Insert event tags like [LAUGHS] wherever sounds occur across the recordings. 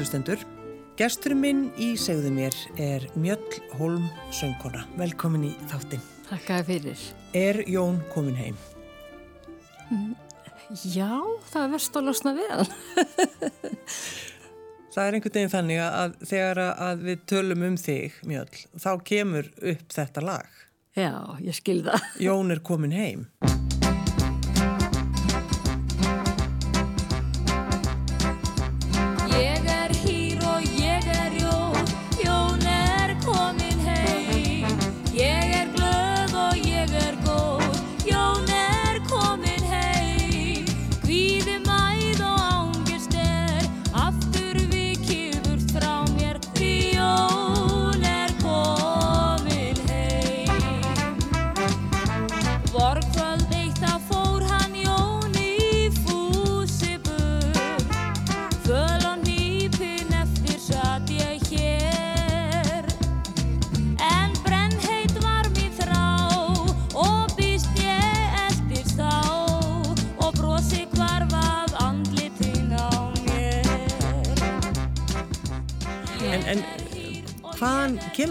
kæru lustendur. Gesturinn minn í segðu mér er Mjöll Holm söngkona. Velkomin í þáttinn. Takk fyrir. Er Jón komin heim? Já, það er verst að losna hann. [LAUGHS] það er einhvern veginn þannig að þegar að við tölum um þig, Mjöll, þá kemur upp þetta lag. Já, ég skilða. Jón er komin heim.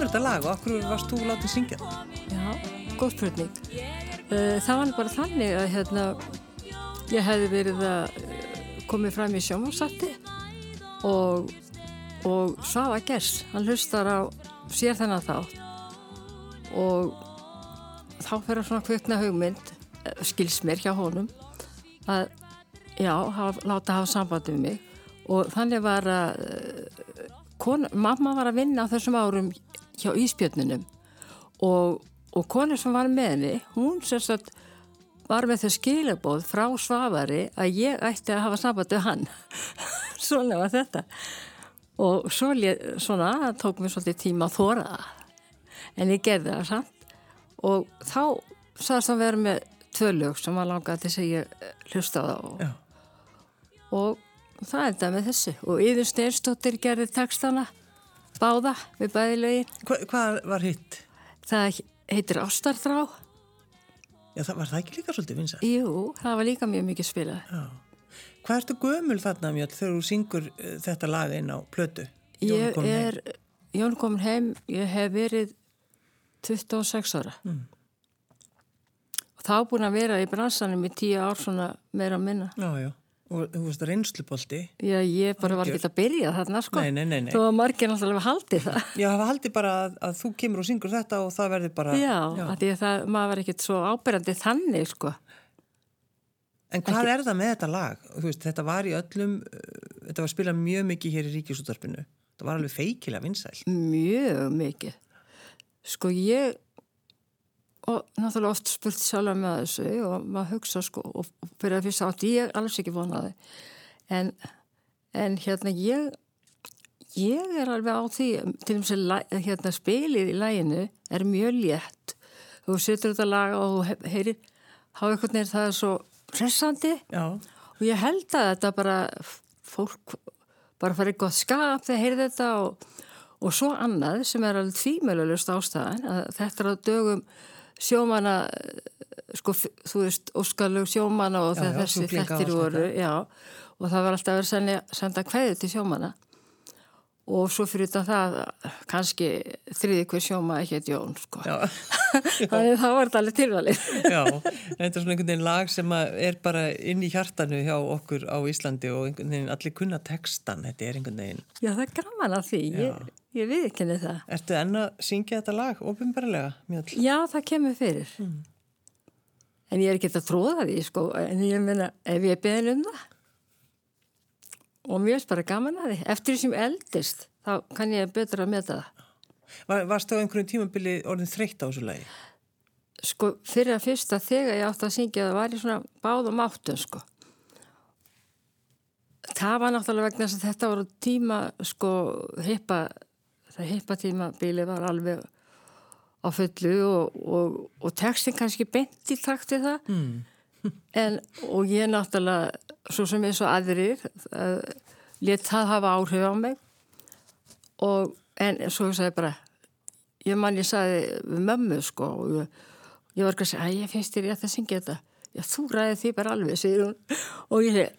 Þetta lag og okkur varst þú látið syngja það? Já, góð spurning. Eh, það var bara þannig að hérna, ég hefði verið að eh, komið fram í sjónvarsatti og, og Sava Gers, hann hlustar á sér þennan þátt og þá fyrir svona kvökna hugmynd, eh, skils mér hjá honum, að já, haf, láta hafa samband um mig og þannig var að Kon, mamma var að vinna á þessum árum hjá Íspjötnunum og, og konur sem var með henni, hún sérstætt var með þau skilabóð frá Svavari að ég ætti að hafa sambandi hann. [LAUGHS] svona var þetta. Og svo, svona, það tók mér svolítið tíma að þóra það. En ég gerði það samt. Og þá sagðist hann verið með tvö lög sem var langað til að ég hlusta á það. Og, og það þetta með þessi. Og Íður Steinstóttir gerði textana báða við bæðilögin. Hva, hvað var hitt? Það heitir Ástarþrá. Já, það var það ekki líka svolítið vinsað? Jú, það var líka mjög mikið spilað. Já. Hvað ertu gömul þarna mjög þegar þú syngur uh, þetta lag inn á plötu? Ég er, Jón komin heim, ég hef verið 26 ára. Mm. Og þá búin að vera í bransanum í tíu ár svona meira minna. Já, já. Og þú veist að reynslubolti. Já, ég bara var ekki að byrja þarna sko. Nei, nei, nei, nei. Þú var margir náttúrulega haldið það. Já, það var haldið bara að, að þú kemur og syngur þetta og það verður bara Já, já. því að það, maður var ekkert svo ábyrjandi þannig sko. En hvað ekki... er það með þetta lag? Veist, þetta var í öllum uh, Þetta var spilað mjög mikið hér í Ríkjusútarpinu Það var alveg feikilega vinsæl Mjög mikið. Sko ég og náttúrulega oft spurt sjálf með þessu og maður hugsa sko og fyrir að fyrst átt ég alls ekki vonaði en, en hérna ég ég er alveg á því til og með hérna spilið í læginu er mjög létt. Þú setur þetta lag og þú heyrir hafa einhvern veginn það er svo pressandi Já. og ég held að þetta bara fólk bara farið gott skap þegar heyrir þetta og, og svo annað sem er alveg tvímjölulegust ástæðan að þetta er á dögum sjómana sko, þú veist, óskalug sjómana og já, þessi þettir voru já, og það var alltaf að vera senda hvaðið til sjómana og svo fyrir þetta það kannski þriði hver sjóma ekki eitt jón sko. [LAUGHS] þannig það var alveg tilvalið. [LAUGHS] Já, þetta er svona einhvern veginn lag sem er bara inn í hjartanu hjá okkur á Íslandi og einhvern veginn allir kunna textan, þetta er einhvern veginn. Já, það er gaman að því, ég, ég við ekki niður það. Ertu enna að syngja þetta lag ofinbarlega? Já, það kemur fyrir. Mm. en ég er ekki að tróða því sko, en ég menna, ef ég beðin um það og finnst bara gaman að því eftir því sem eldist þá kann ég betra að meta það Var, Varst það á einhverjum tímabili orðin þreytt á þessu lagi? Sko fyrir að fyrsta þegar ég átti að syngja það var ég svona báðum áttun sko Það var náttúrulega vegna að þetta voru tíma sko heipa það heipa tímabili var alveg á fullu og, og, og textin kannski beint í takt við það mm. En og ég náttúrulega svo sem eins og aðrir uh, let það hafa áhrif á mig. Og en svo ég sagði bara ég mann ég sagði við mömmu sko og ég, ég var ekki að segja að ég finnst þér ég að það syngja þetta. Já þú ræði því bara alveg segir hún. Og ég segi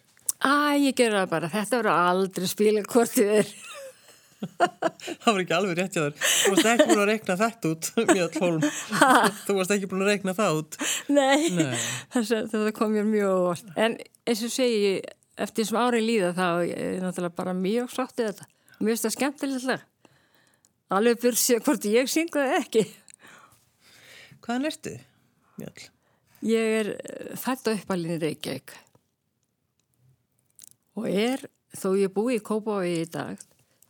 Æ, ég gera það bara, þetta verður aldrei spila hvort þið er. Það var ekki alveg rétt hjá þér. Þú varst ekki búin að rekna þetta út. Þú varst ekki búin að rekna það út. Nei, Nei. Þetta kom mér mjög óvart. En eins og segi eftir sem árið líða þá er náttúrulega bara mjög þetta. Mér finnst það skemmtilegt lag. Alveg byrð sér hvort ég synga það ekki. Hvaðan ertu, Mjöld? Ég er fætt á uppalinn í Reykjavík og er, þó ég búi í Kópaví í dag,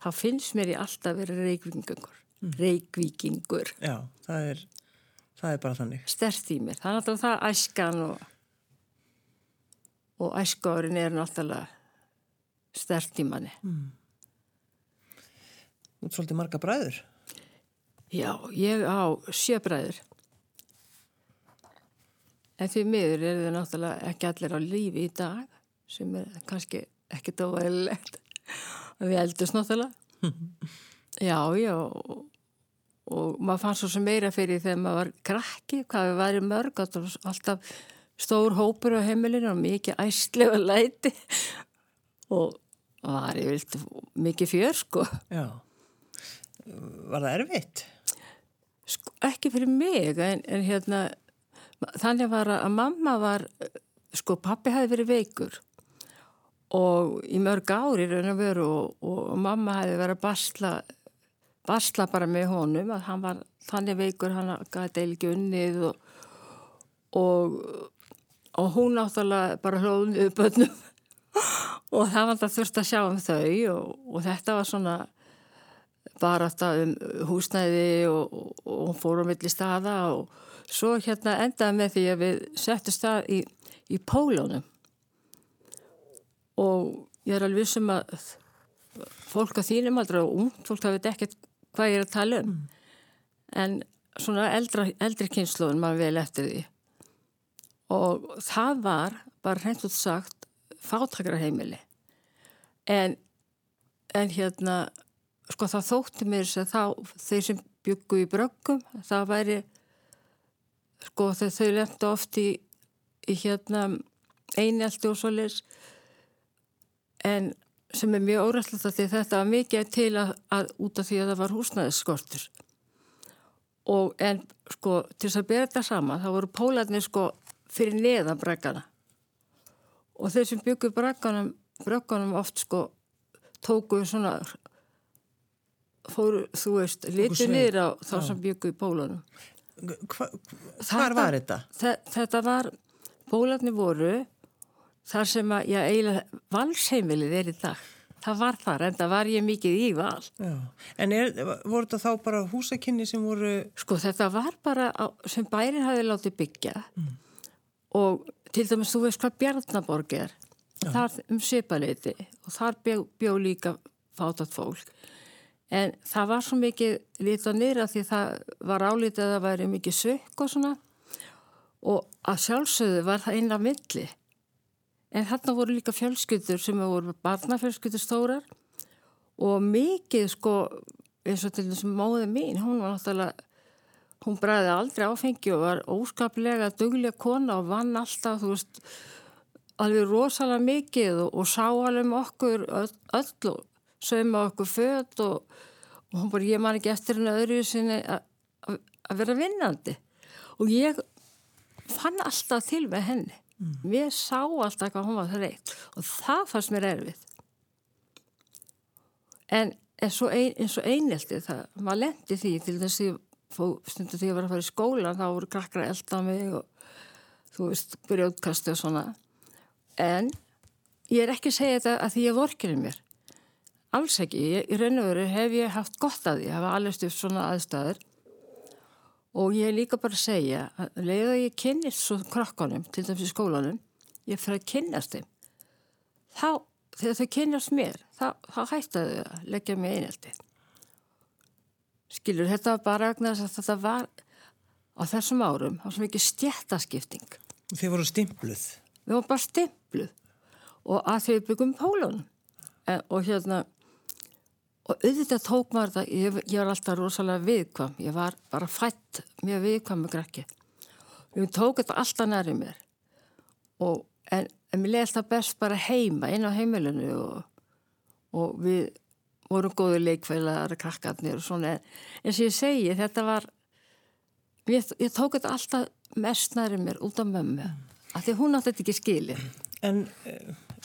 þá finnst mér ég alltaf verið reykvíkingur. Reykvíkingur. Já, það er, það er bara þannig. Stert í mér. Það er náttúrulega það æskan og, og æskárin er náttúrulega stert í manni. Út svolítið marga bræður. Já, ég á sjöbræður. En því miður eru þau náttúrulega ekki allir á lífi í dag sem er kannski ekki dóðilegt. Við eldust náttúrulega. [LAUGHS] Já, já, og, og maður fann svo sem meira fyrir þegar maður var krakki, hvað við væri mörg, alltaf stór hópur á heimilinu og mikið æslega læti og var ég vilt mikið fjör, sko. Já. Var það erfitt? Sko, ekki fyrir mig, en, en hérna, þannig var að mamma var, sko, pappi hefði verið veikur og í mörg ári raun og veru og, og mamma hefði verið að basla, basla bara með honum að hann var þannig veikur, hann gæti ekki unnið og, og, og hún náttúrulega bara hlóðum upp bönnum [LAUGHS] og það var það þurft að sjá um þau og þetta var svona bara alltaf um húsnæði og, og, og hún fór á milli staða og svo hérna endaði með því að við settum stað í, í pólunum og ég er alveg vissum að fólk á þínum aldrei og ung fólk veit ekkert hvað ég er að tala um. En svona eldra, eldri kynnslóðun maður vel eftir því. Og það var bara hreint út sagt fátakraheimili en en hérna sko það þótti mér þess að þá þeir sem byggu í bröggum það væri sko þau lemta oft í, í hérna einelti og svoleiðis en sem er mjög óræðslega því þetta var mikið til að, að út af því að það var húsnæðisskortur. Og en sko til þess að bera þetta saman þá voru pólarnir sko fyrir neðan braggana og þeir sem byggu bragganum bragganum oft sko tóku svona fóru, þú veist, litur niður á þá sem byggu í pólunum Hva, hvar var þetta? Þetta var, pólarnir voru þar sem að, já, eiginlega valsheimilið er í dag. Það var þar, en það var ég mikið í val. Já. En er, voru þetta þá bara húsakynni sem voru... Sko þetta var bara á, sem bærin hafi látið byggja mm. og til dæmis þú veist hvað Bjarnaborg er. Já. Það er um sipaleiti og þar bjó, bjó líka fátat fólk. En það var svo mikið lítið nýra því það var álítið að það væri mikið sökk og svona og að sjálfsögðu var það einlega milli. En þarna voru líka fjölskyldur sem voru barnafjölskyldur stórar. Og mikið sko eins og til þess að móðið mín, hún var náttúrulega, hún bræði aldrei áfengi og var óskaplega duglega kona og vann alltaf, þú veist, alveg rosalega mikið og, og sá alveg um okkur öll, öll og sögma okkur född og, og hún bara, ég man ekki eftir henni öðru sinni að vera vinnandi. Og ég fann alltaf til með henni mm. mér sá alltaf hvað hún var það reitt og það fannst mér erfið en eins og, ein, og einelti það, maður lendi því til þess að stundu því að ég var að fara í skóla þá voru krakkra elda mig og þú veist, byrjóðkastu og svona. En ég er ekki að segja þetta að því ég vorkir mér. Alls ekki, ég, í raun og veru hef ég haft gott að því hafa alveg stuft svona aðstæður og ég er líka bara að segja að leiða ég kynnist svo krakkanum til dæmis í skólanum ég fyrir að kynnast þeim. Þá, þegar þau kynnast mér þá, þá hættaðu þau að leggja mig einhelti skilur, þetta var bara að þetta var á þessum árum á svo mikið stjættaskipting Þeir voru stimpluð. Við vorum bara stimpluð. Og að þau byggum pólunum. Og hérna og auðvitað tók maður það, ég, ég var alltaf rosalega viðkvam, ég var bara fætt mjög viðkvam með grækki og ég tók þetta alltaf næri mér. Og en, en mér leði það best bara heima inn á heimilinu og, og við vorum góðu leikfælar krakkarnir og svona. En sem ég segi þetta var ég, ég tók þetta alltaf mest næri mér út af mömmu. Mm. af því hún átti þetta ekki skilin En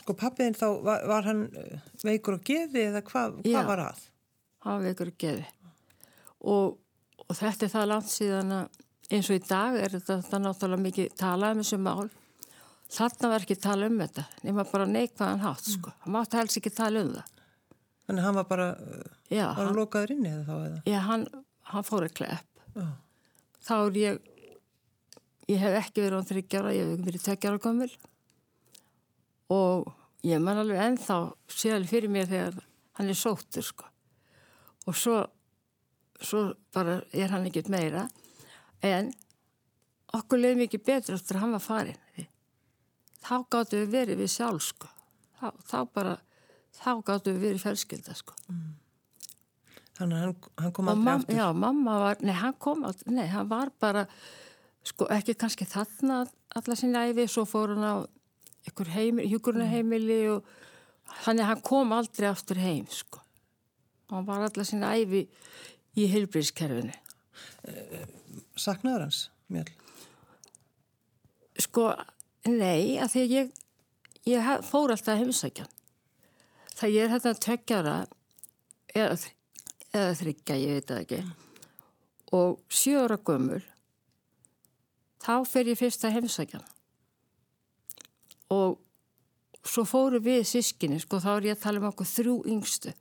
sko pappiðin þá var, var hann uh, veikur og geði eða hvað hva var að? Hann var veikur og geði og, og þetta er það langt síðan að eins og í dag er þetta, náttúrulega mikið talað um þessu mál þarna var ekki tala um þetta nema bara neikvæðan hátt mm. sko hann mátti helst ekki tala um það Þannig hann var bara já, var hann lokaður inni eða þá eða? Já, hann, hann fór að klepp já. þá er ég ég hef ekki verið á þryggjara ég hef verið tveggjara gömul og ég man alveg ennþá séðal fyrir mér þegar hann er sóttur sko. Og svo svo bara er hann ekkert meira. En okkur leiði mikið betur eftir að hann var farin þá gáttu við verið við sjálf sko. Þá, þá bara þá gáttu við verið fjölskylda sko. Mm. Þannig að hann, hann kom aldrei mam, aftur? Já, mamma var, nei hann kom aldrei nei, hann var bara, sko ekki kannski þarna alla sinni æfi svo fór hann á ykkur heimili, hjúkurna heimili og þannig að hann kom aldrei aftur heim sko hann var alla sinni æfi í heilbríðskerfinu Saknaður hans, Mjöl? Sko, nei, að því að ég, ég fór alltaf heimsækjan. Það ég er hægt að tökjara eða, eða þryggja, ég veit það ekki. Og sjóra gömul, þá fer ég fyrst að heimsækjan. Og svo fóru við sískinni, sko, þá er ég að tala um okkur þrjú yngstu.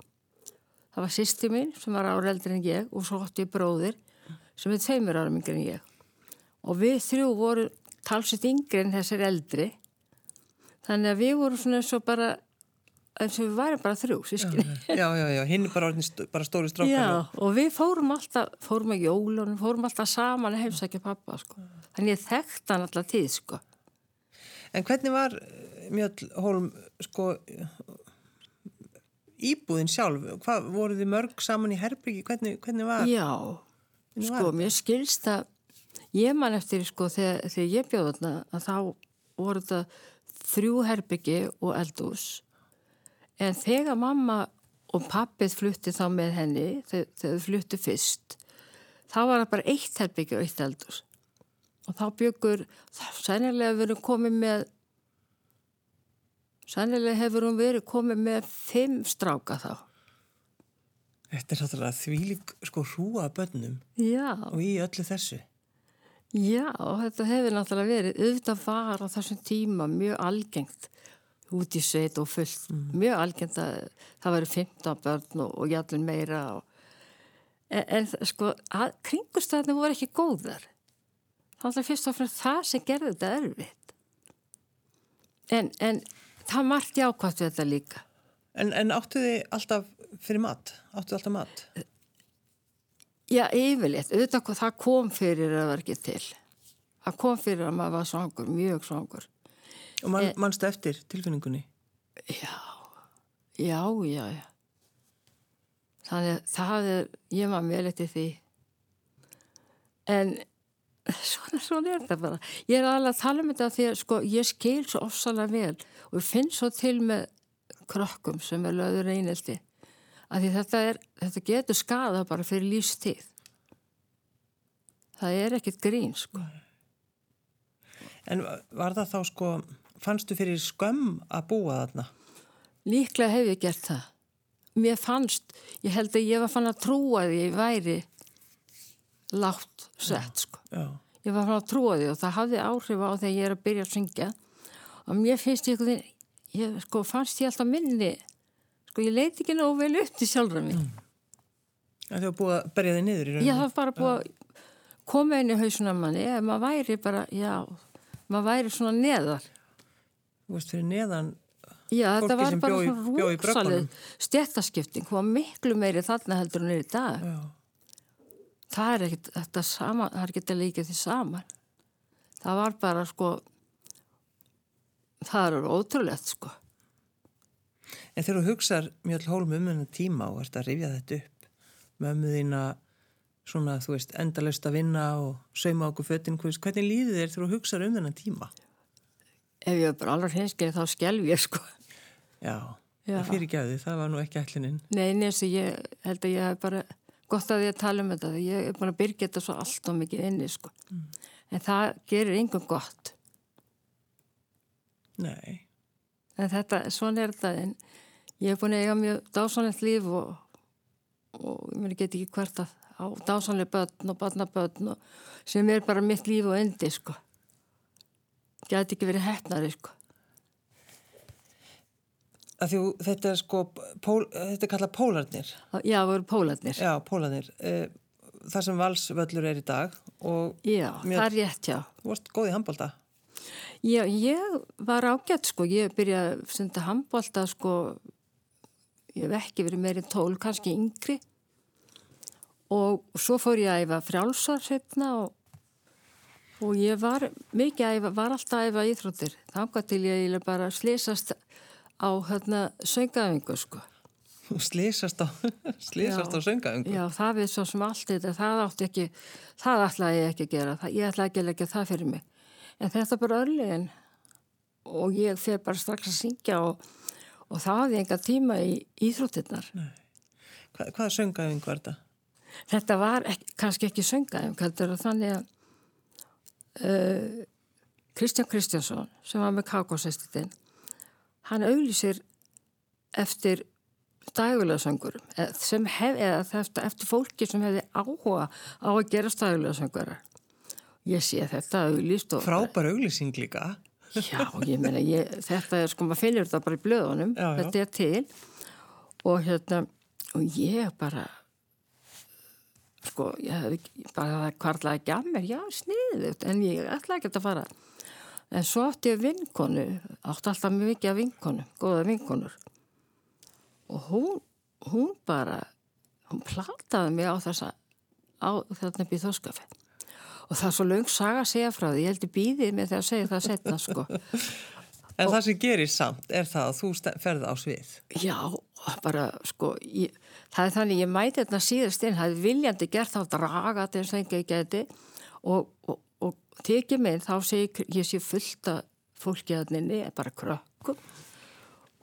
Það var sýsti mín sem var áreldri en ég og svo hótti ég bróðir sem er tveimur ára mingri en ég. Og við þrjú voru talsitt yngri en þessir eldri. Þannig að við vorum svona eins og bara, eins og við værum bara þrjú, sískinni. Já, já, já, hinn er bara, bara stóri strákar. Já, og við fórum alltaf, fórum að jólunum, fórum alltaf saman að heimsækja pappa, sko. Þannig ég þekkt hann alltaf tíð, sko. En hvernig var Mjöll Hólm, sko, íbúðin sjálf, hvað voru þið mörg saman í Herbyggi, hvernig, hvernig var Já, hvernig sko, var mér skilst að ég man eftir sko þegar, þegar ég bjóð þarna að þá voru þetta þrjú Herbyggi og eldús en þegar mamma og pappið flutti þá með henni þegar þau flutti fyrst þá var það bara eitt Herbyggi og eitt eldús og þá byggur, sænilega verið komið með Sannilega hefur hún verið komið með fimm stráka þá. Þetta er náttúrulega þvílik sko hrúa bönnum Já. og í öllu þessu. Já, þetta hefur náttúrulega verið auðvitað var á þessum tíma mjög algengt út í sveit og fullt. Mm. Mjög algengt að það verið 15 börn og, og jætlun meira. Og, en, en sko, kringustæðinu voru ekki góðar. Það var fyrst og fremst það sem gerði þetta erfitt. En, en það margt jákvæmt við þetta líka. En, en áttu þið alltaf fyrir mat? Áttu þið alltaf mat? Já, yfirleitt. Auðvitað það kom fyrir að var ekki til. Það kom fyrir að maður var svangur, mjög svangur. Og man, en, mannstu eftir tilfinningunni? Já, já, já, já. Þannig að það er, ég var með eftir því. En svona, svona er þetta bara. Ég er alveg að tala um þetta því að sko, ég skil svo ofsalega vel og finn svo til með krokkum sem er löður einelti þetta, er, þetta getur skada bara fyrir lífstíð. Það er ekkit grín sko. En var það þá sko, fannstu fyrir skömm að búa þarna? Líklega hef ég gert það. Mér fannst, ég held að ég var fann að trúa því ég væri látt sett sko. Ég var fann að trúa því og það hafði áhrif á þegar ég er að byrja að syngja og mér finnst ég eitthvað, ég sko fannst ég alltaf minni, sko ég leiti ekki nógu vel upp til sjálfra mig. Mm. Það var búið að berja þig niður í rauninu? Já, það var bara búið að koma inn í hausuna manni, eða maður væri bara, já, maður væri svona neðar. Þú veist, fyrir neðan Já, þetta var bara svona rúksalið stjættaskipting, hún var miklu meiri þarna heldur en er í dag. Já það er ekkert þetta sama, það er ekkert að líka því saman það var bara sko það er ótrúlegt sko En þegar þú hugsaður mjög hólum um þennan tíma og ert að rifja þetta upp mömmu þína svona þú veist endalust að vinna og sauma okkur föttin hvernig líður þér þegar þú hugsaður um þennan tíma? ef ég er bara alveg hinskið þá skjálf ég sko. Já, Já. það fyrir gæði, það var nú ekki ætlinin. Nei, neins ég held að ég hef bara gott að ég tala um þetta ég er búin að byrja þetta svo allt og mikið inni sko. En það gerir yngum gott. Nei, En þetta, svona er þetta en ég hef búin að eiga mjög dásanlegt líf og, og ég get ekki hvert að á dásanlega börn og barnabörn og sem er bara mitt líf og endi sko. Gæti ekki verið hefnari sko. Að þú- þetta er sko, pól, þetta er kallað pólarnir. Já, það voru pólarnir. Já, pólarnir. Eh, Það sem valsvöllur er í dag Já, Mjög- það er rétt, já. þú varst góð í handbalta. Já, ég var ágætt sko, ég byrjaði að stunda handbólta sko, ég hef ekki verið meirinn tól, kannski yngri og svo fór ég að æfa frjálsar setna og, og ég var mikið að æfa, var alltaf að æfa íþróttir, þangað til ég bara slýsast á hérna söngaðingu sko. Þú slýsast á, [LAUGHS] á söngaðingu. Já, það við svo sem allt þetta, það átti ekki, það ætlaði ég ekki að gera, það, ég ætlaði ekki að leggja það fyrir mig. En þetta er bara örlegin og ég fyrir bara strax að syngja og, og það hafði enga tíma í íþróttirnar. Hva, hvaða söngaðingu var þetta? Þetta var ekki, kannski ekki söngaðum, kaldur og þannig að uh, Kristján Kristjánsson sem var með kakosestitinn, hann auglýsir eftir stægulega söngurum sem hef, eða eftir, eftir fólki sem hefði áhuga á að gera stægulega söngurar. Ég sé þetta auglýst og Frábær auglýsing líka. Já, ég meina, ég, þetta er sko, maður finnur þetta bara í blöðunum, Já, já. þetta er til og hérna, og ég bara, sko, ég ekki- bara það kvarlaði ekki að mér, já, sniðið, en ég ætla ekki að fara. En svo átti ég vinkonu, átti alltaf mikið af vinkonu, góða vinkonur. Og hún, hún bara, hún plataði mig á þessa, á þarna í þóskafi. Og það er svo löng saga að segja frá því, ég heldur býðið með því að segja það setna, sko. [LAUGHS] En það sem gerir samt er það að þú ste- ferð á svið. Já, bara sko, ég, það er þannig, ég mæti þetta síðast inn, það er viljandi gert að draga þetta eins og enga ég geti og, og, og tekið mig, þá segi ég, sé fullt af fólki að nynni, bara krökkum.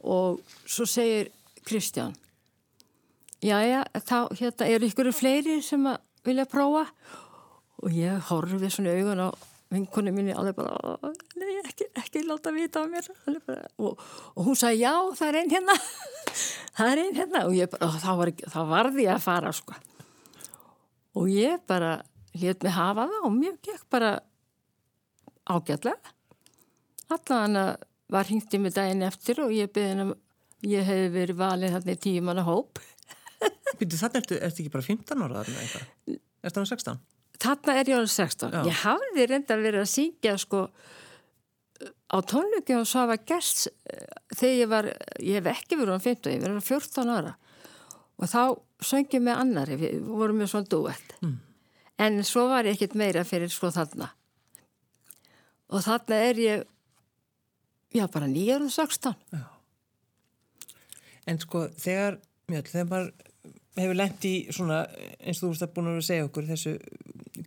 Og svo segir Kristján, já, já, þá, hérna, eru ykkur fleiri sem að vilja prófa? Og ég horfi svona augun á vinkonu minni alveg bara, nei, ekki, ekki láta vita á mér. Bara, og, og hún sagði, já, það er einn hérna [LAUGHS] það er einn hérna. Og bara, og þá, var, þá varði ég að fara sko. Og ég bara let mig hafa það og mér gekk bara ágætlega allan að var hringt í mig daginn eftir og ég beðin um ég hef verið valið þarna í tíumanna hóp [LAUGHS] Býttu, þannig ertu, ertu ekki bara 15 ára þarna eitthvað? Ertu hann 16? Þarna er ég alveg 16. Já. Ég hafði reyndar verið að syngja sko á tónleikum og svo hafa gerst eh, þegar ég var, ég hef ekki verið á 15, ég verið á 14 ára og þá söngjum með annari, við vorum með svona duett. Mm. En svo var ég ekkit meira fyrir sko þarna. Og þarna er ég, já bara nýjar og 16. En sko, þegar, mjög, þegar maður hefur lent í svona, eins og þú veist að búin að segja okkur, þessu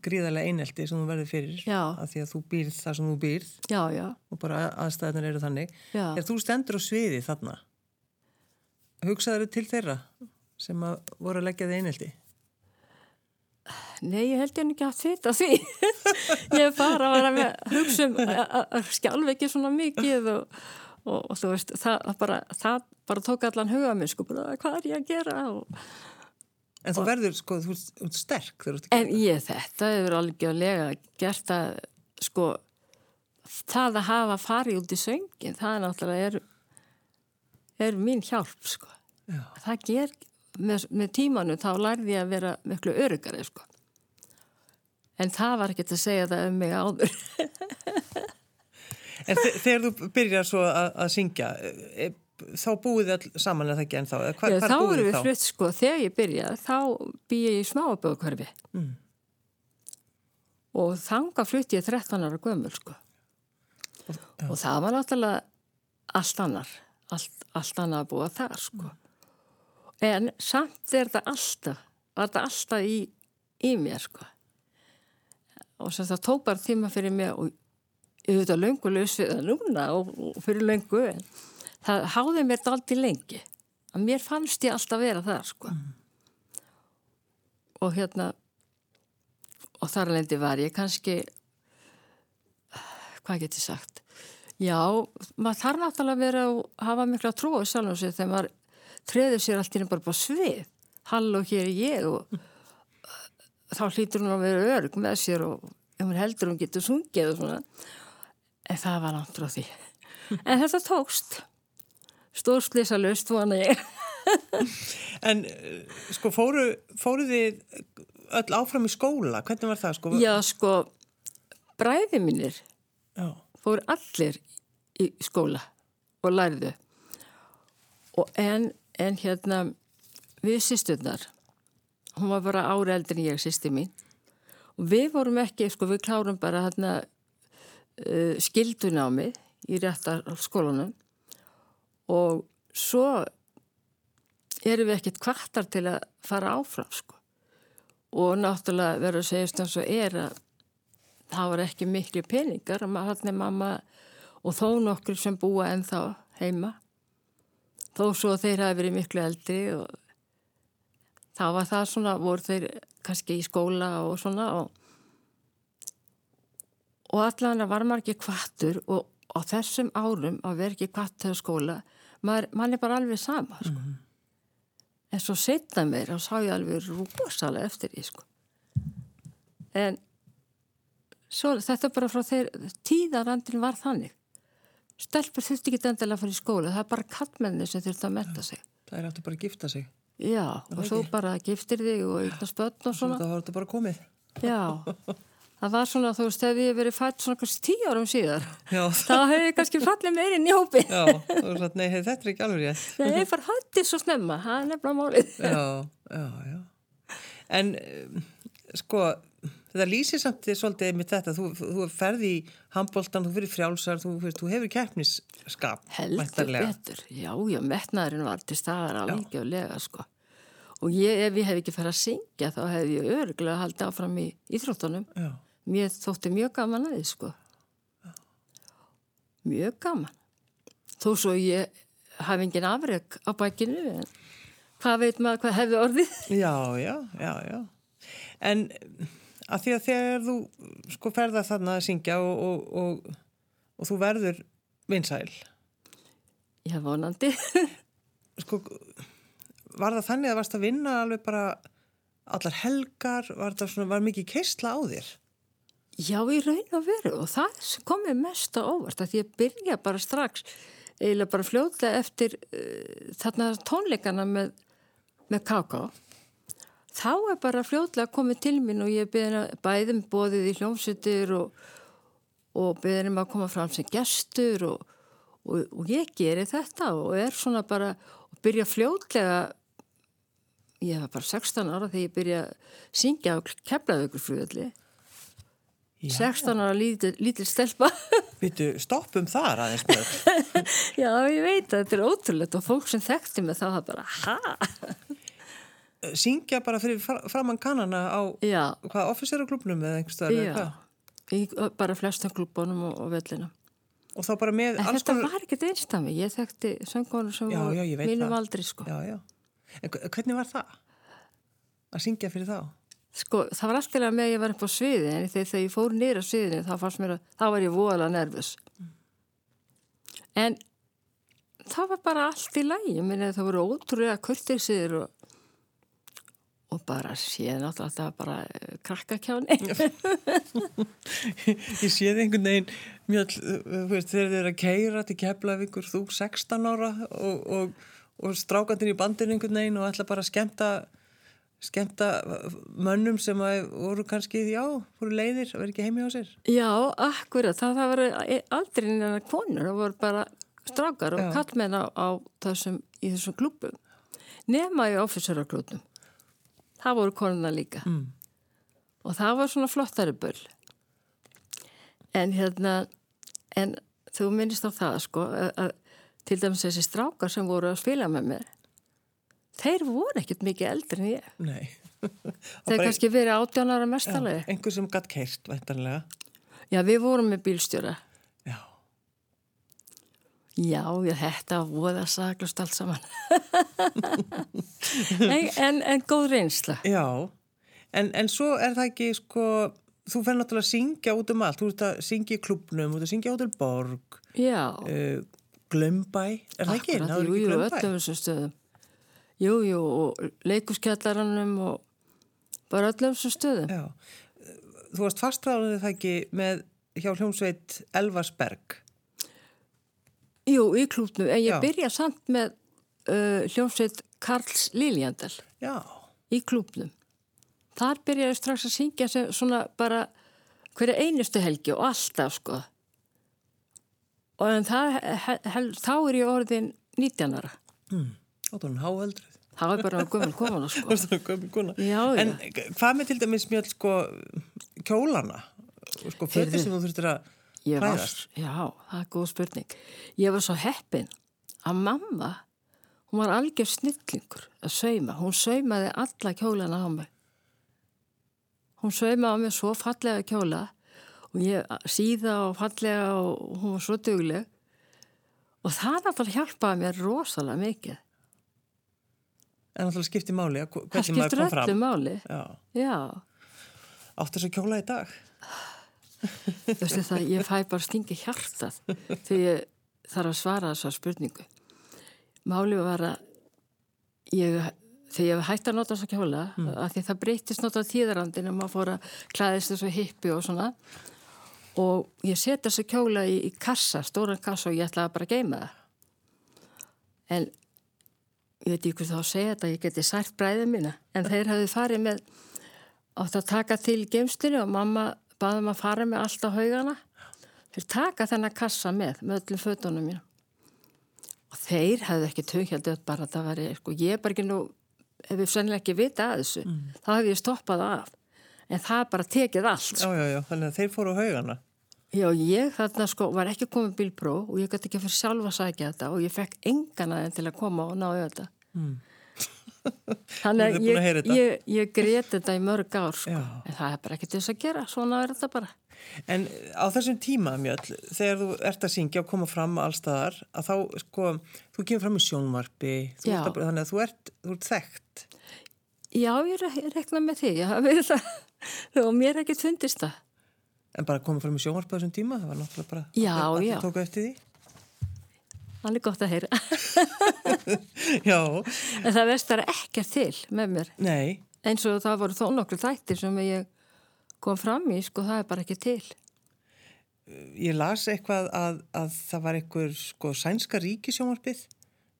gríðarlega einelti sem þú verður fyrir, Já. af því að þú býrð það sem þú býrð Já, já, og bara aðstæðunar eru þannig. já. Er þú stendur á sviði þarna? Hugsaður til þeirra sem að voru að leggja þið einelti? Nei, ég held ég ekki [LAUGHS] að þetta því. ég bara var að með hugsa um að- skjálfa ekki svona mikið og, og, og þú veist, það bara, það bara tók allan huga minn, sko, bara hvað er ég að gera og, En þú verður, sko, þú ert- sterk þú ert En ég, þetta hefur algjörlega gert að, sko, það að hafa farið út í söngin, það er náttúrulega er, er mín hjálp, sko. Já. Það ger, með, með tímanu þá lærði ég að vera miklu örugari, sko. En það var ekkert að segja það um mig áður. [LAUGHS] En þe- þegar þú byrjar svo að, að syngja, e, þá búið þið saman eða ekki en þá? Hva, Já, hvar þá erum við flutt, sko, þegar ég byrjaði, þá bý ég í smáaböðkörfi. Mm. Og þanga flutt ég 13 ára gömul, sko. Og það var náttúrulega allt annar, allt, allt annar að búa þar, sko. En samt er þetta alltaf, var þetta alltaf í, í mér, sko. Og sem það tók bara tíma fyrir mig og auðvitað löngulegs við það núna og, og fyrir löngu en það háði mér þetta aldrei lengi að mér fannst ég alltaf vera það sko mm. og hérna og þar lendi var ég kannski hvað get ég sagt já, maður þarf náttúrulega að vera að hafa miklu að trúa sjálf og sér þegar maður treður sér allt nefn bara bara svið hall og hér er ég og mm. þá hlýtur hún að vera örg með sér og ef hún heldur hún getur sungið og svona en það var náttúrulega því [LAUGHS] en þetta tókst stórslýsa löst vona ég [LAUGHS] En sko fóru, fóru þið öll áfram í skóla, hvernig var það sko? Já sko, bræði mínir Já. fóru allir í skóla og læriðu og en, en hérna við sýsturnar hún var bara ári eldin ég sýsti mín. Og við vorum ekki, sko við klárum bara hérna uh, skildunámi í réttar skólanum og svo erum við ekkert kvartar til að fara áfram sko. Og náttúrulega verður að segjast eins og er að það var ekki miklu peningar hann er mamma og þó nokkur sem búa ennþá heima þó svo þeir hafi verið miklu eldri og þá var það svona, voru þeir kannski í skóla og svona og, og allavega var maður ekki kvartur og á þessum árum að vera ekki kvartur á skóla, maður, maður er bara alveg sama sko. mm -hmm en svo setna mér og sá ég alveg rúsalega eftir því sko. en svo, þetta bara frá þeir tíðarandin var þannig stelpur þurfti ekki endilega að fara í skóla það er bara kattmenni sem þurfti að metta sig það er aftur bara að gifta sig já, og svo bara giftir þig og eignast börn og svona það var þetta bara komið já [LAUGHS] Það var svona, þú veist, ef ég verið fætt svona kannski tíu árum síðar, þá hef ég kannski fallið meirinn í hópi. Já, þú veist að, nei, þetta er ekki alveg rétt. Nei, ég far hættið svo snemma, það er nefnilega málið. Já, já, já. En, sko, þetta lýsir samt svolítið með þetta, þú, þú ferði í handbóltan, þú fyrir frjálsar, þú, þú hefur keppnisskap. Heldur betur, já, já, metnaðurinn var til staðar alveg og lega, sko. Og ég, ef ég hef ekki farið að syngja, þá hef ég öruglega haldið áfram í íþróttunum. Já. Mér þótti mjög gaman að þið sko. Mjög gaman. Þó svo ég hafi engin afreg á bækinu en hvað veit maður hvað hefði orðið? Já, já, já, já. En að því að þegar þú sko ferða þarna að syngja og, og, og, og þú verður vinsæl Já, vonandi [LAUGHS] Sko var það þannig að varst að vinna alveg bara allar helgar, var svona, var mikið keistla á þér? Já, í raun og veru og það kom mér mest á óvart að ég byrja bara strax eiginlega bara fljóta eftir uh, þarna tónleikana með, með K.K. Þá er bara fljótlega komið til mín og ég bæðum bóðið í hljómsutir og, og beðinum að koma fram sem gestur og, og, og ég geri þetta og er svona bara og byrja fljótlega ég var bara 16 ára þegar ég byrja að syngja á keflaðugrufröðli 16 ára lítil, lítil stelpa. [LAUGHS] Býtu, stoppum þar aðeins [LAUGHS] Já, ég veit að þetta er ótrúlegt og fólk sem þekkti mig þá það bara, hæ? Syngja bara fyrir framann kannana á hvað, officerarklubnum eða einhverstaðar eða hvað? Já, bara flestum klubunum og, og vellina Og þá bara með En þetta konar... var ekkert einstami, ég þekkti söngónu sem já, já, mínum aldrei sko Já, en hvernig var það? Að syngja fyrir þá? Sko, það var alltaf með að ég var upp á sviði en þegar ég fór nýra sviðinu þá fannst mér að þá var ég voðalega nervus. Mm. En það var bara allt í lægi, ég minna það voru ótrúlega kurtiðsir og, og bara séð náttúrulega að það var bara uh, krakkakjáni. [LAUGHS] ég séð einhvern veginn mjög, þegar þið er að keira til Keflavíkur, þú 16 ára og, og, og strákandir í bandin einhvern veginn og ætla bara að skemta skemta mönnum sem voru kannski, já, voru leiðir og verið ekki heimi á sér. Já, akkurat, það, það var aldrei neina konur, það voru bara strákar og kallmenn á, á þessum, í þessum klubum. Nema í officerarklubum. Það voru konuna líka. Mm. Og það var svona flottari böll. En hérna, en þú minnist á það, sko, að, að til dæmis þessi strákar sem voru að spila með mér þeir voru ekkert mikið eldri en ég Nei [LAUGHS] Þeir kannski verið átjónara mestalegi Engur sem gætt keirt, Já, við vorum með bílstjóra Já, ég, þetta voða saglust allt saman. [LAUGHS] en, en, en góð reynsla. Já, en, en svo er það ekki sko, þú fenn náttúrulega að syngja út um allt, þú ert að syngja í klubnum, þú ert að syngja út um borg, uh, glömbæ, er það ekki? Akkurat, jú, jú, öllum þessum stöðum. Jú, jú, og leikuskjallarannum og bara öllum þessum stöðum. Já, þú varst fastræðanir það ekki með hjá hljómsveit Elvarsberg. Jú, í klúpnum, en ég Já. byrja samt með uh, hljómsveit Karls Liljandal Já, í klúpnum. Þar byrjaði ég strax að syngja sem svona bara hverja einustu helgi og alltaf sko. Og en það, he, he, þá er ég orðin 19 ára. þá er hún háöldruð. Það er bara gömul komuna sko. [LAUGHS] Það gömul kona. Já, já. En hvað með til dæmis mjög sko kjólana? Sko fötir sem þú þurftir að Hræðast? já, það er góð spurning. Ég var svo heppin að mamma, hún var algjör snillingur að sauma. Hún saumaði alla kjólana á mig. Hún saumaði á mig svo fallega kjóla og ég síða og fallega og hún var svo dugleg. Og það náttúrulega hjálpaði mér rosalega mikið. En náttúrulega skipti máli að Það hvernig maður kom fram. öllu máli. Já, Já, áttu þess að kjóla í dag. [LAUGHS] Veistu það, ég fæ bara stingi hjartað þegar ég þarf að svara þessar spurningu. Málið var að ég, þegar ég hætti að nota þessa kjóla, mm. að því það breytist náttúrulega tíðarandin og maður fór að klæðist þessu hippi og svona og ég seti þessa kjóla í, í kassa, stóran kassa og ég ætlaði bara að geima það. En ég veit ekki hvað þá að segja þetta, ég geti sært bræðið mína, en þeir hafði farið með átt að taka til geimslinu og mamma baðum að fara með allt á haugana. Þeir taka þennan kassa með, með öllum fötunum mínu. Og þeir hefðu ekki tökjaldið bara að það væri, sko, ég er bara ekki nú, ef við sennilega ekki vita að þessu, þá hef ég stoppað af. En það bara tekið allt. Já, já, já, þannig að þeir fóru á haugana. Já, ég þarna sko var ekki komið bílpró og ég gæti ekki fyrir sjálfa að sækja þetta og ég fekk engan aðeins til að koma og ná þetta. Mm. Þannig að að ég, ég, ég grét þetta í mörg ár sko. En það er bara til þess að gera, svona er þetta bara. En á þessum tíma, Mjöll, þegar þú ert að syngja og koma fram allstaðar, að þá, sko, þú kemur fram í sjónvarpi, að, þannig að þú ert, þú ert þekkt. Já, ég re- ég rekna með því, það [LAUGHS] og mér ekki fundist það. En bara koma fram í sjónvarpi á þessum tíma, það var náttúrulega bara... Já, allir já. tóku eftir því. Það er gott að heyra. [LAUGHS] Já, En það vestar ekkert til með mér. nei, Eins og það voru þó nokkru þættir sem ég kom fram í, sko, það er bara ekki til. ég las eitthvað að, að það var einhver, sko, sænska ríkisjónvarpið.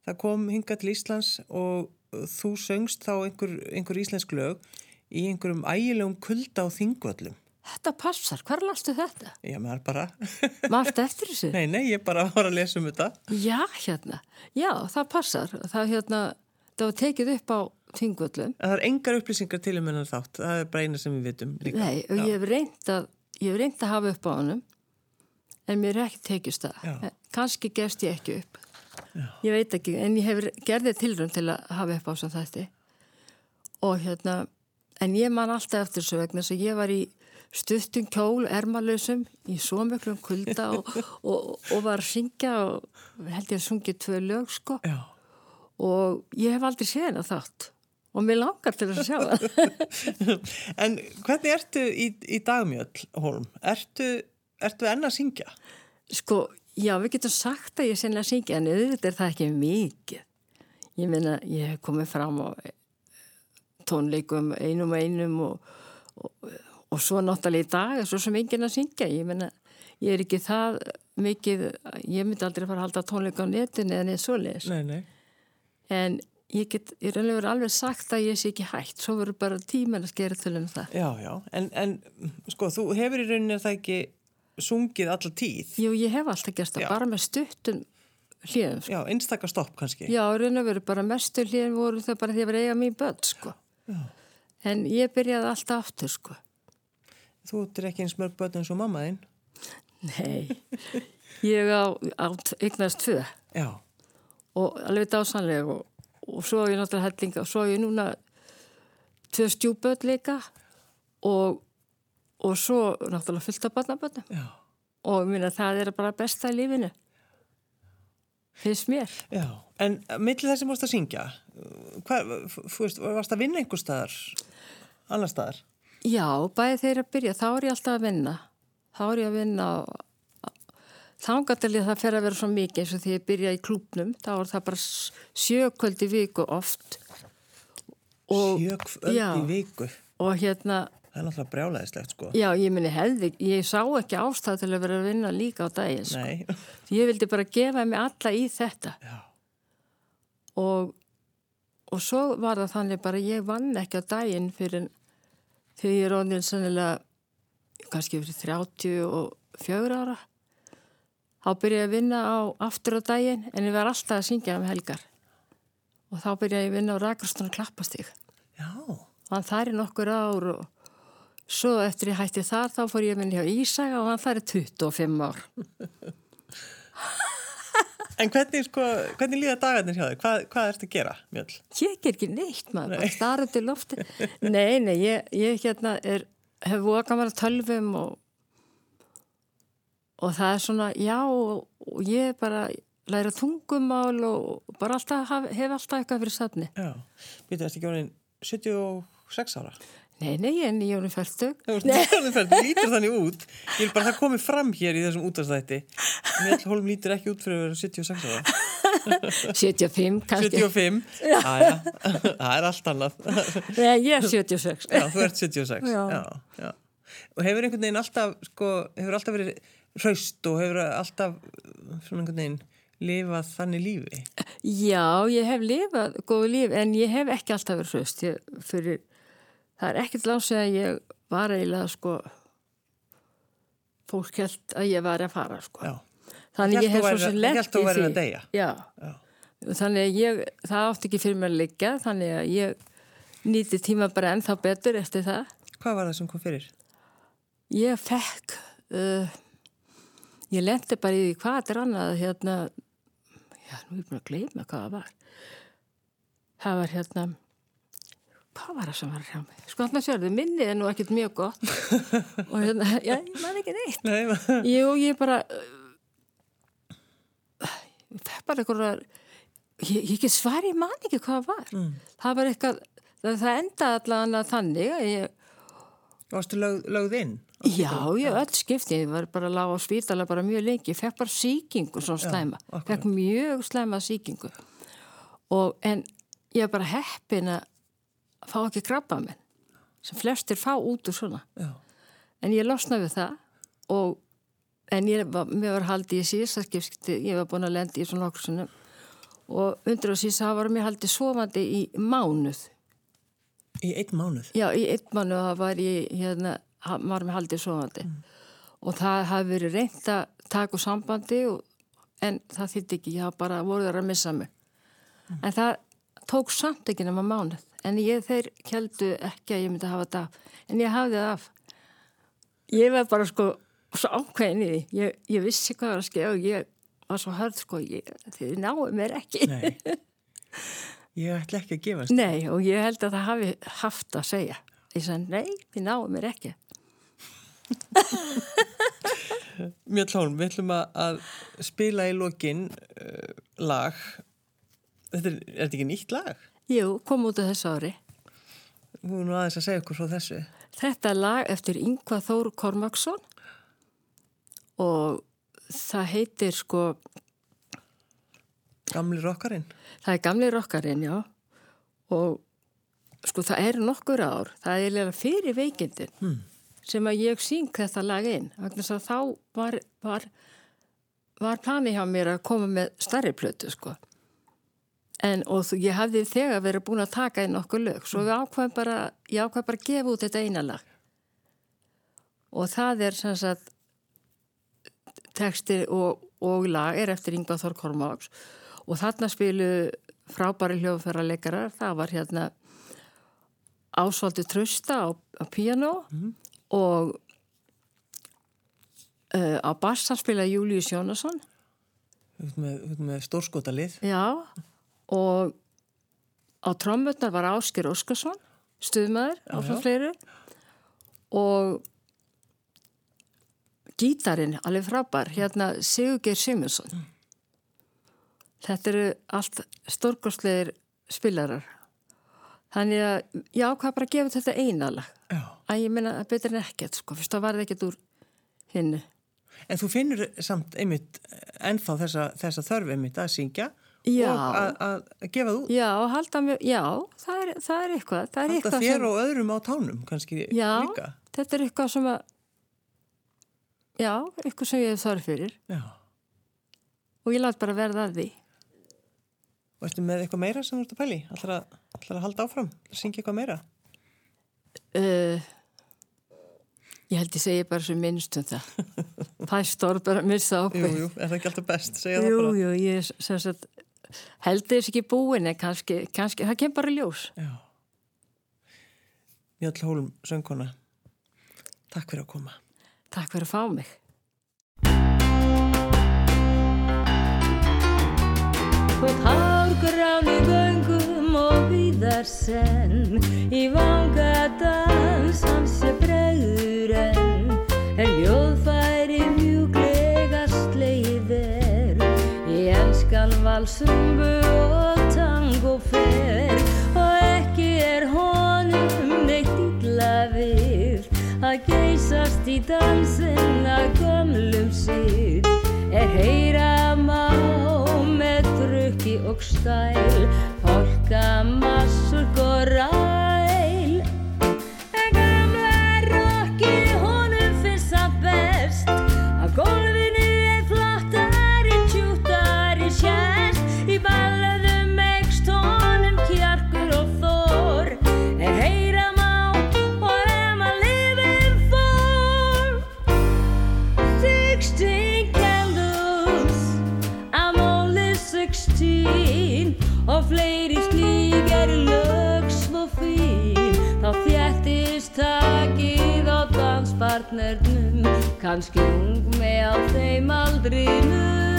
Það kom hinga til Íslands og þú söngst þá einhver, einhver íslensk lög í einhverjum ægilegum kulda á þingvöllum. Þetta passar, hvar lastu þetta? Já, maður bara... [LAUGHS] Mást eftir þessu? nei, nei, ég bara var að lesa um þetta. Já, hérna. Já, það passar. Það, hérna, það var tekið upp á þingvöllum. En það er engar upplýsingar til um hennar þátt. Það er bara eina sem við vitum líka. Nei, og ég hef reynd að, ég hef reynd að hafa upp á honum, en mér er ekki tekist það. Já. Kanski gefst ég ekki upp. Ég veit ekki, en ég hef gerðið tilrönd til að hafa upp á sem þetta. Og hérna, en ég man alltaf eftir þessu vegna þess að ég var í stuttum kjól, ermalösum, í svo miklum kulda og, [LAUGHS] og, og var að syngja og held ég að sungið tvö lög, sko. Já. Og ég hef aldrei séð hennar þátt. Og mér langar til að sjá [LAUGHS] það. en hvernig ertu í, í dagmjöll, Holm? Ertu, ertu enn að syngja? Sko, já, við getum sagt að ég sennilega syngja, en auðvitað er það ekki mikið. Ég meina, ég hef komið fram á tónleikum einum og einum og, og, og svo náttúrulega í dag er svo sem enginn að syngja. Ég meina, ég er ekki það mikið, ég myndi aldrei fara að halda tónleika á netinu eða neð svoleiðis. Nei, nei. En ég get, ég raunlega alveg sagt að ég sé ekki hægt, svo verður bara tíman að skera til um það. Já, já. En, en sko, þú hefur í rauninni það ekki sungið alla tíð. Jú, ég hef alltaf gert það, bara með stuttum hljöðum. Já, einstakar stopp kannski. Já, raun og veru bara mestu hlýðin voru það bara því að vera eiga mín börn, sko. Já. En ég byrjaði alltaf aftur, sko. Þú er ekki eins mörg börn eins og mamma þinn. Nei, ég á, á eignast tvö Já. og alveg dásanlega og, og svo er ég náttúrulega hellinga og svo er ég núna tvö stjúböld líka og, og svo náttúrulega fullt af barnaböndum Já. og ég minna það er bara besta í lífinu. finnst mér. Já, en millir þess að mást að syngja, hvað, veist, varst að vinna einhver staðar, annar staðar? Já, bæði þeir að byrja, þá er ég alltaf að vinna. Þá er ég að vinna þángatalið það fer að vera svo mikið eins og því ég byrja í klúpnum, þá er það bara sjökvöldi viku oft. Sjökvöldi viku? Og hérna Það er náttúrulega brjálæðislegt sko. Já, ég minni hefði, ég sá ekki ástæð til að vera að vinna líka á daginn sko. Nei. Ég vildi bara gefa mig alla í þetta. Já. Og, og svo var það þannig bara ég vann ekki á daginn fyrir þegar ég er ónið sannilega kannski fyrir 34 ára. Þá byrjaði ég að vinna á aftur á daginn en ég var alltaf að syngja um helgar. Og þá byrjaði ég að vinna á Rækarstónu klappastík. Þann þær er nokkur ár og Svo eftir ég hætti þar þá fór ég að minna hjá Ísaga og hann færi 25 ár. [LAUGHS] En hvernig, sko, hvernig líða dagarnir hjá þig? Hvað, hvað ert að gera, Mjöld? Ég ger ekki neitt maður, bara starra til lofti. Nei, nei, ég, ég hérna er, hef voka maður tölvum og, og það er svona, já, og, og ég bara læra tungumál og bara alltaf, hef, hef alltaf eitthvað fyrir safni. Já, býtu, erst ekki orðin 76 ára? Nei, nei, ég er ert nýjónu færtug, lítur þannig út. Ég vil bara það komið fram hér í þessum útastætti. Mjöld Holm lítur ekki út fyrir að vera 76 ára. [LAUGHS] 75 kannski. 75, já, já, það er allt annað. Nei, ég er 76. Já, þú ert 76, já. já, já. Og hefur einhvern veginn alltaf, sko, hefur alltaf verið hraust og hefur alltaf, svona einhvern veginn, lifað þannig lífi? Já, ég hef lifað góðu lífi en ég hef ekki alltaf verið hraust. Ég, fyrir það er ekkert lásið að ég var eiginlega sko fólk held að ég var að fara sko þannig ég hef svo sem lett í því Já. Já. þannig að ég það átti ekki fyrir mig að liggja þannig að ég nýti tíma bara ennþá betur eftir það Hvað var það sem kom fyrir? Ég fekk uh, ég lendi bara í því hvað er annað hérna já, nú er ég búin að gleyma hvað það var það var hérna hvað var það sem var hjá mig? Sko alltaf sérðu, minnið er nú ekkert mjög gott. [LAUGHS] Og hérna, já, ég man ekki neitt. Nei, Jú, ég bara ég fekk bara eitthvað ég, ég svar, ég man ekki hvað það var. Mm. það var eitthvað það, það enda allavega þannig að ég Varstu lög, lögð inn? Já, ég öll skipti, ég var bara að lága á spítala bara mjög lengi, ég fekk bara síkingu svona slæma, já, fekk mjög slæma síkingu og en ég var bara heppin að fá ekki krabba minn sem flestir fá út úr svona Já. en ég losnaði við það og en ég var, var haldið í síðaskipti ég var búin að lendi í svona okkur svona og undir síðan það var mér haldið sofandi í mánuð Í einn mánuð? Já, í einn mánuð það var ég hérna, var mér haldið sofandi mm. og það hafi verið reynd að taka úr sambandi og, en það þýtti ekki, ég hafa bara voruð að missa mig mm. en það tók samt ekki nema mánuð en ég þeir keldu ekki að ég myndi hafa þetta af en ég hafði það af. Ég var bara sko svo ákveðin í því. Ég, ég vissi hvað var að skilja og ég var svo hörð sko ég, þið náðu mér ekki. Nei, ég ætla ekki að gefa Nei og ég held að það hafi haft að segja. Ég sagði nei, þið náðu mér ekki. Mjög hlón, við ætlum að spila í lokin uh, lag. Þetta er, er þetta ekki nýtt lag? Jú, kom út af þessu ári. Er nú aðeins að segja okkur frá þessu. Þetta er lag eftir Yngva Þóru Kormaksson og það heitir sko... Gamli rockarinn? Það er Gamli rockarinn, já. Og sko það er nokkur ár, það er lega fyrir veikindin hmm. sem að ég syng þetta lag inn. Þannig að þá var, var, var plani hjá mér að koma með starri plötu sko. En, og ég hafði þegar verið búin að taka inn okkur lög, svo við ákvæðum bara, ég ákvæðum bara að gefa út þetta eina lag. Og það er sem sagt, texti og, og lag er eftir Yngvar Þór Kormáks og þarna spilu frábæri hljóðferðarleikarar, það var hérna Ásvaldi Trösta á, á piano mm. og uh, á bassa spila Július Jónasson. Þú veit með, með stórskotalið. Já, og á trommutnar var Ásker Óskarsson stuðmaður á svona fleiri. Og gítarin alveg frábær, hérna Sigurgeir Simonsson þetta eru allt stórgóðslegir spilarar. Þannig að ég ákvað bara að gefa þetta einalag? Að ég minna að betur en ekkert sko, fyrst þá var það ekkert úr hinnu. En þú finnur samt einmitt ennþá þessa, þessa þörf einmitt að syngja Já. og að, að gefa þú Já, halda mig, já, það er, það er eitthvað það er halda eitthvað þér sem, og öðrum á tánum kannski Já. líka. þetta er eitthvað sem að já, eitthvað sem ég þörf fyrir og ég látt bara verða að því Og ertu með eitthvað meira sem þú ert að pæli? Ætlar að, að halda áfram? Syngja eitthvað meira? uh, Ég held ég segi bara sem minnst um það [LAUGHS] stór bara missa Jú, ákveð jú, er það ekki alltaf best? Segja það Jú, jú, ég sem sagt held þess ekki búin en kannski, kannski, það kemur bara ljós Já. Mjöll Hólm, söngkona. Takk fyrir að koma. Takk fyrir að fá mig Þótt hárgrán í göngum og víðar senn Í vanga dans hans sé bregður enn En ljóðfæri valsrumbu og tango fer Og ekki er honum neitt illa við Að geysast í dansin að gömlum síð Er heyra má með drukki og stæl Fólkamassur og ræl Kanski ung með á þeim aldrinum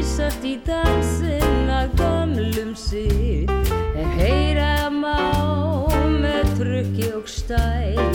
geysast í dansin að gömlum síð er heyra má með trukki og stæl